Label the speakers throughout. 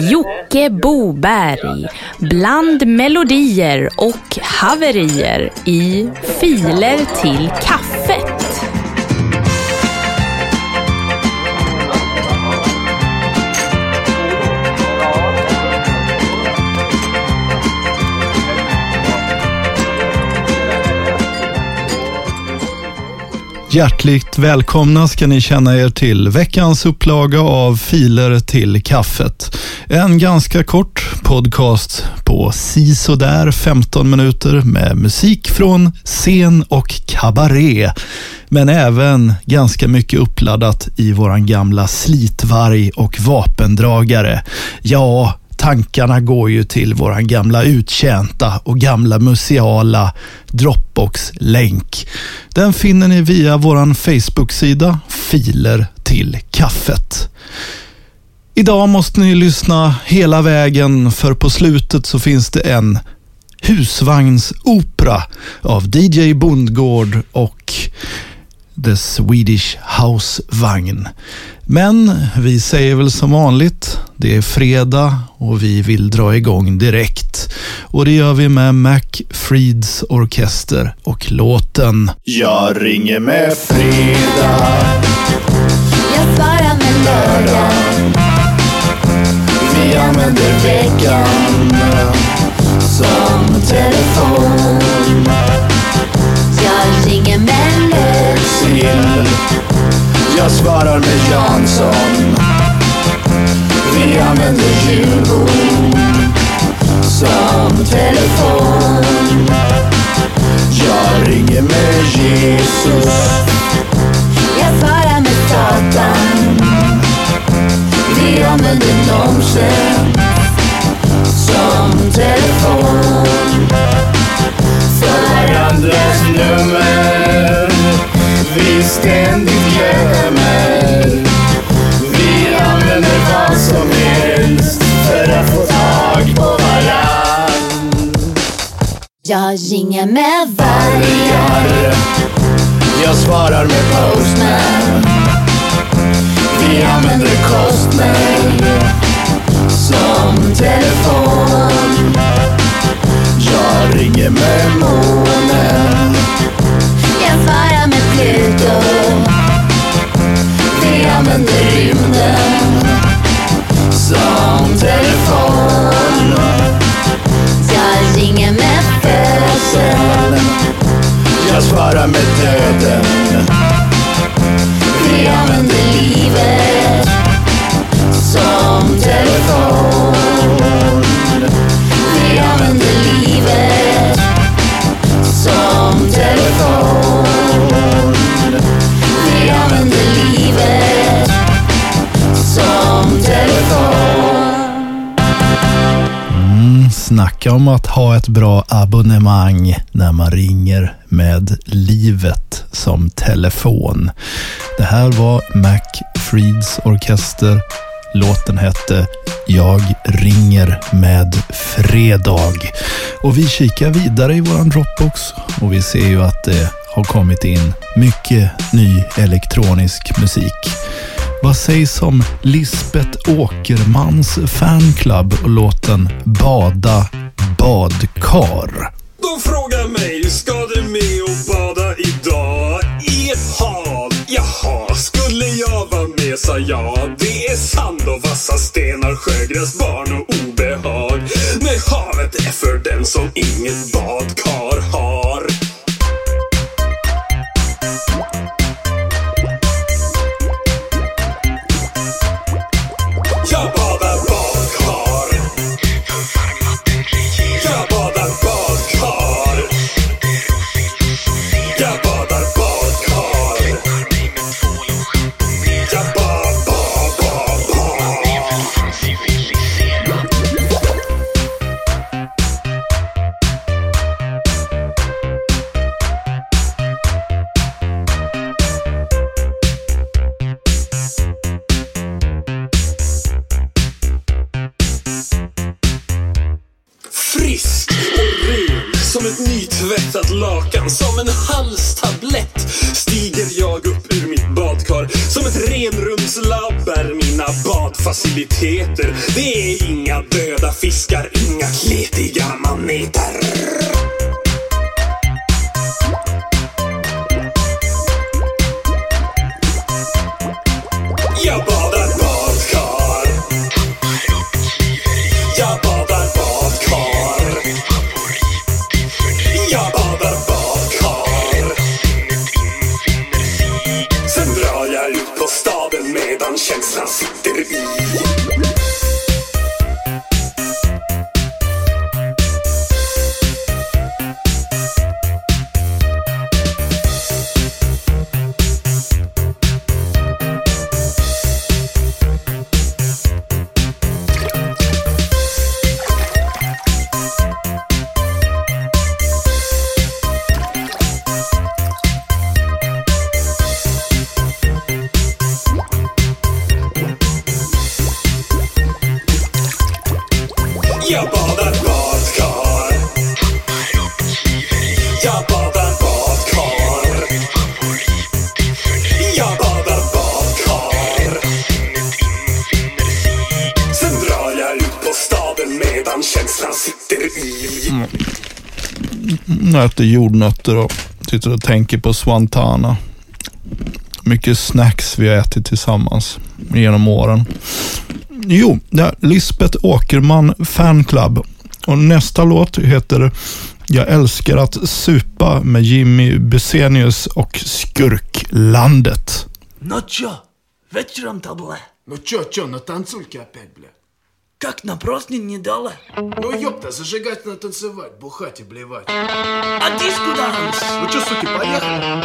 Speaker 1: Jocke Boberg bland melodier och haverier i Filer till kaffe.
Speaker 2: Hjärtligt välkomna ska ni känna er till veckans upplaga av Filer till kaffet. En ganska kort podcast på sisådär 15 minuter med musik från scen och kabaré. Men även ganska mycket uppladdat i våran gamla slitvarg och vapendragare. Ja, tankarna går ju till våran gamla uttjänta och gamla museala Dropbox-länk. Den finner ni via våran Facebook-sida Filer till kaffet. Idag måste ni lyssna hela vägen för på slutet så finns det en husvagnsopera av DJ Bondgård och The Swedish House-vagn. Men vi säger väl som vanligt, det är fredag och vi vill dra igång direkt. Och det gör vi med Mac Frieds orkester och låten
Speaker 3: Jag ringer med fredag. Jansson. Vi använder julbord som telefon. Jag ringer med Jesus.
Speaker 4: Jag svarar med Satan.
Speaker 3: Vi använder nomsen som telefon. För varandras nummer
Speaker 4: Jag ringer med varg.
Speaker 3: Vargar. Jag svarar med postman.
Speaker 2: Snacka om att ha ett bra abonnemang när man ringer med livet som telefon. Det här var Mac Freeds orkester. Låten hette Jag ringer med fredag. Och vi kikar vidare i våran Dropbox och vi ser ju att det har kommit in mycket ny elektronisk musik. Vad sägs om Lisbeth Åkermans fanclub och låten Bada badkar?
Speaker 5: De frågar mig, ska du med och bada idag? I ett hav? Jaha, skulle jag vara med sa jag. Det är sand och vassa stenar, sjögräs, barn och obehag. Nej, havet är för den som inget badkar är mina badfaciliteter. Det är inga döda fiskar, inga kletiga maneter.
Speaker 2: och äter jordnötter och sitter och tänker på Swantana. Mycket snacks vi har ätit tillsammans genom åren. Jo, det Lisbeth Åkerman Fanclub. Och nästa låt heter Jag älskar att supa med Jimmy Busenius och Skurklandet.
Speaker 6: Nåtjo, vet du om
Speaker 7: det blev? Nåtjo, tjo, nåt ansulka, pebble.
Speaker 6: Как на праздник не дали?
Speaker 7: Ну ёпта, зажигательно танцевать, бухать и блевать.
Speaker 6: А диско данс?
Speaker 7: Ну чё, суки, поехали?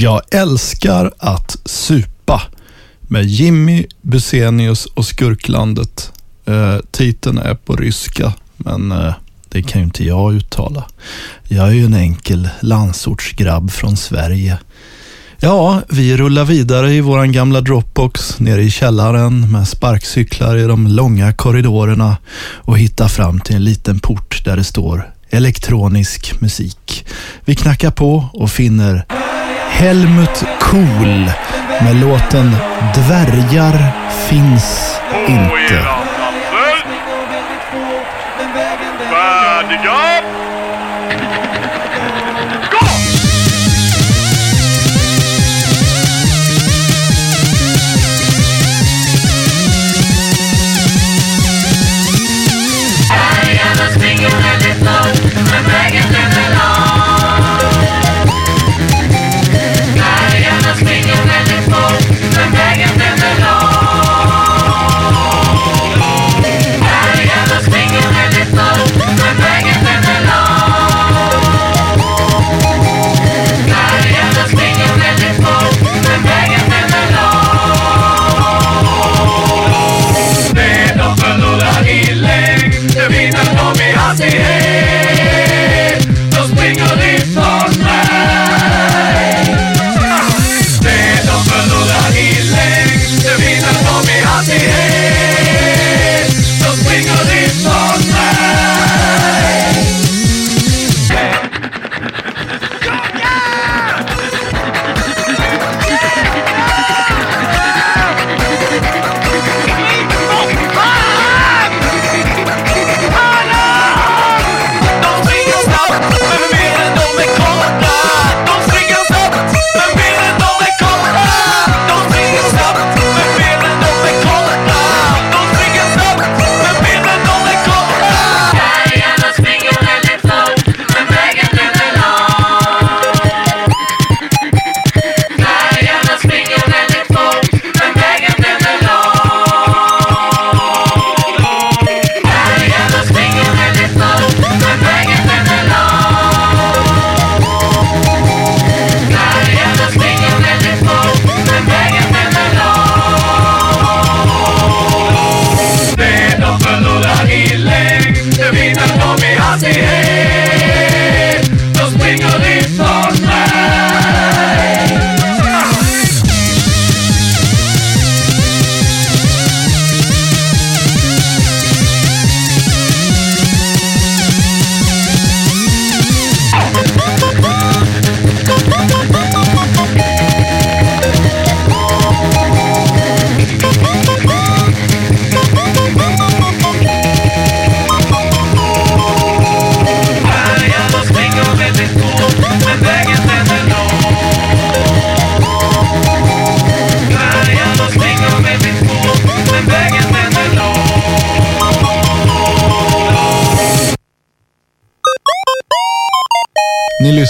Speaker 2: Jag älskar att supa med Jimmy Busenius och Skurklandet. Eh, titeln är på ryska, men eh, det kan ju inte jag uttala. Jag är ju en enkel landsortsgrabb från Sverige. Ja, vi rullar vidare i våran gamla Dropbox nere i källaren med sparkcyklar i de långa korridorerna och hittar fram till en liten port där det står elektronisk musik. Vi knackar på och finner Helmut Kohl med låten Dvärgar finns inte.
Speaker 8: Färdiga!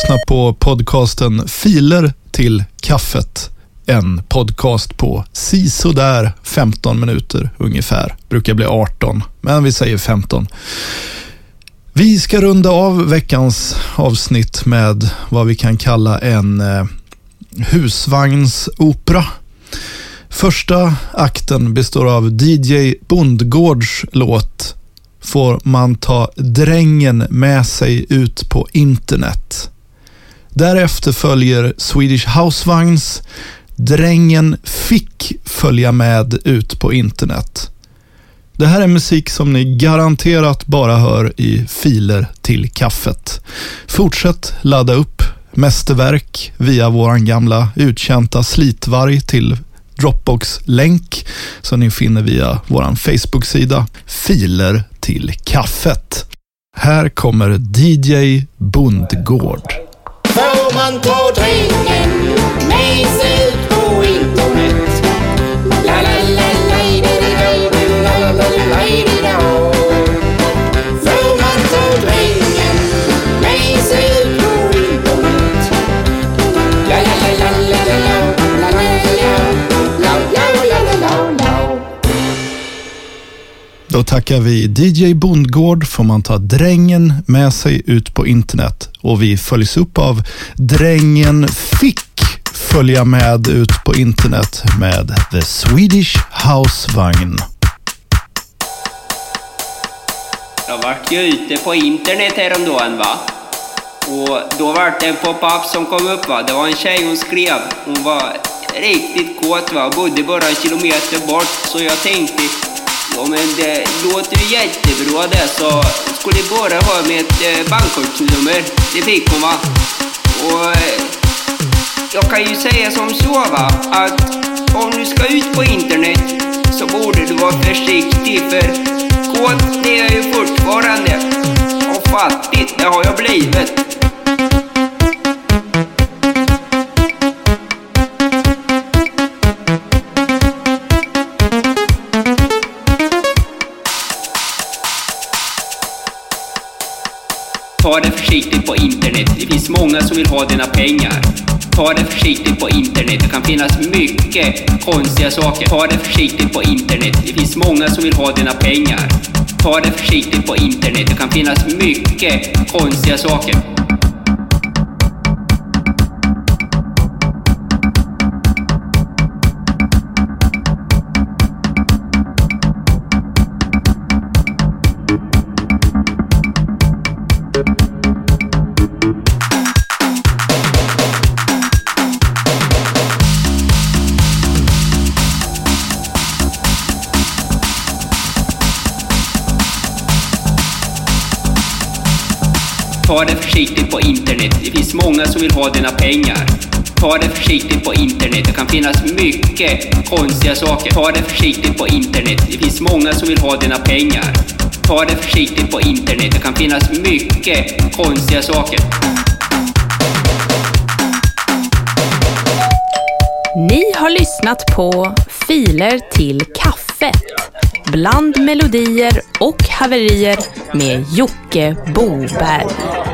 Speaker 2: Lyssnat på podcasten Filer till kaffet. En podcast på sisådär 15 minuter ungefär. Brukar bli 18, men vi säger 15. Vi ska runda av veckans avsnitt med vad vi kan kalla en eh, husvagnsopera. Första akten består av DJ Bondgårds låt Får man ta drängen med sig ut på internet. Därefter följer Swedish Housevagns Drängen fick följa med ut på internet. Det här är musik som ni garanterat bara hör i filer till kaffet. Fortsätt ladda upp mästerverk via vår gamla utkänta slitvarg till Dropbox-länk som ni finner via vår Facebook-sida Filer till kaffet. Här kommer DJ Bondgård.
Speaker 3: Mann pro dringen,
Speaker 2: mäßig. Tackar vi DJ Bondgård får man ta drängen med sig ut på internet och vi följs upp av Drängen fick följa med ut på internet med The Swedish Housevagn.
Speaker 8: Jag vart ju ute på internet häromdagen va. Och då vart det en pop-up som kom upp va. Det var en tjej hon skrev. Hon var riktigt kåt va. Bodde bara en kilometer bort. Så jag tänkte, ja men det låter ju jättebra det. Så skulle bara ha med ett eh, bankkortsnummer. Det fick hon va. Och eh, jag kan ju säga som så va. Att om du ska ut på internet så borde du vara försiktig för kåt det är jag ju fortfarande. Och fattigt, det har jag blivit. Försiktigt på internet. Det finns många som vill ha dina pengar. Ta det försiktigt på internet. Det kan finnas mycket konstiga saker. Ta det försiktigt på internet. Det finns många som vill ha dina pengar. Ta det försiktigt på internet. Det kan finnas mycket konstiga saker. Ta det försiktigt på internet. Det finns många som vill ha dina pengar. Ta det försiktigt på internet. Det kan finnas mycket konstiga saker. Ta det försiktigt på internet. Det finns många som vill ha dina pengar. Ta det försiktigt på internet. Det kan finnas mycket konstiga saker.
Speaker 1: Ni har lyssnat på Filer till kaffet. Bland melodier och haverier med Jocke Boberg.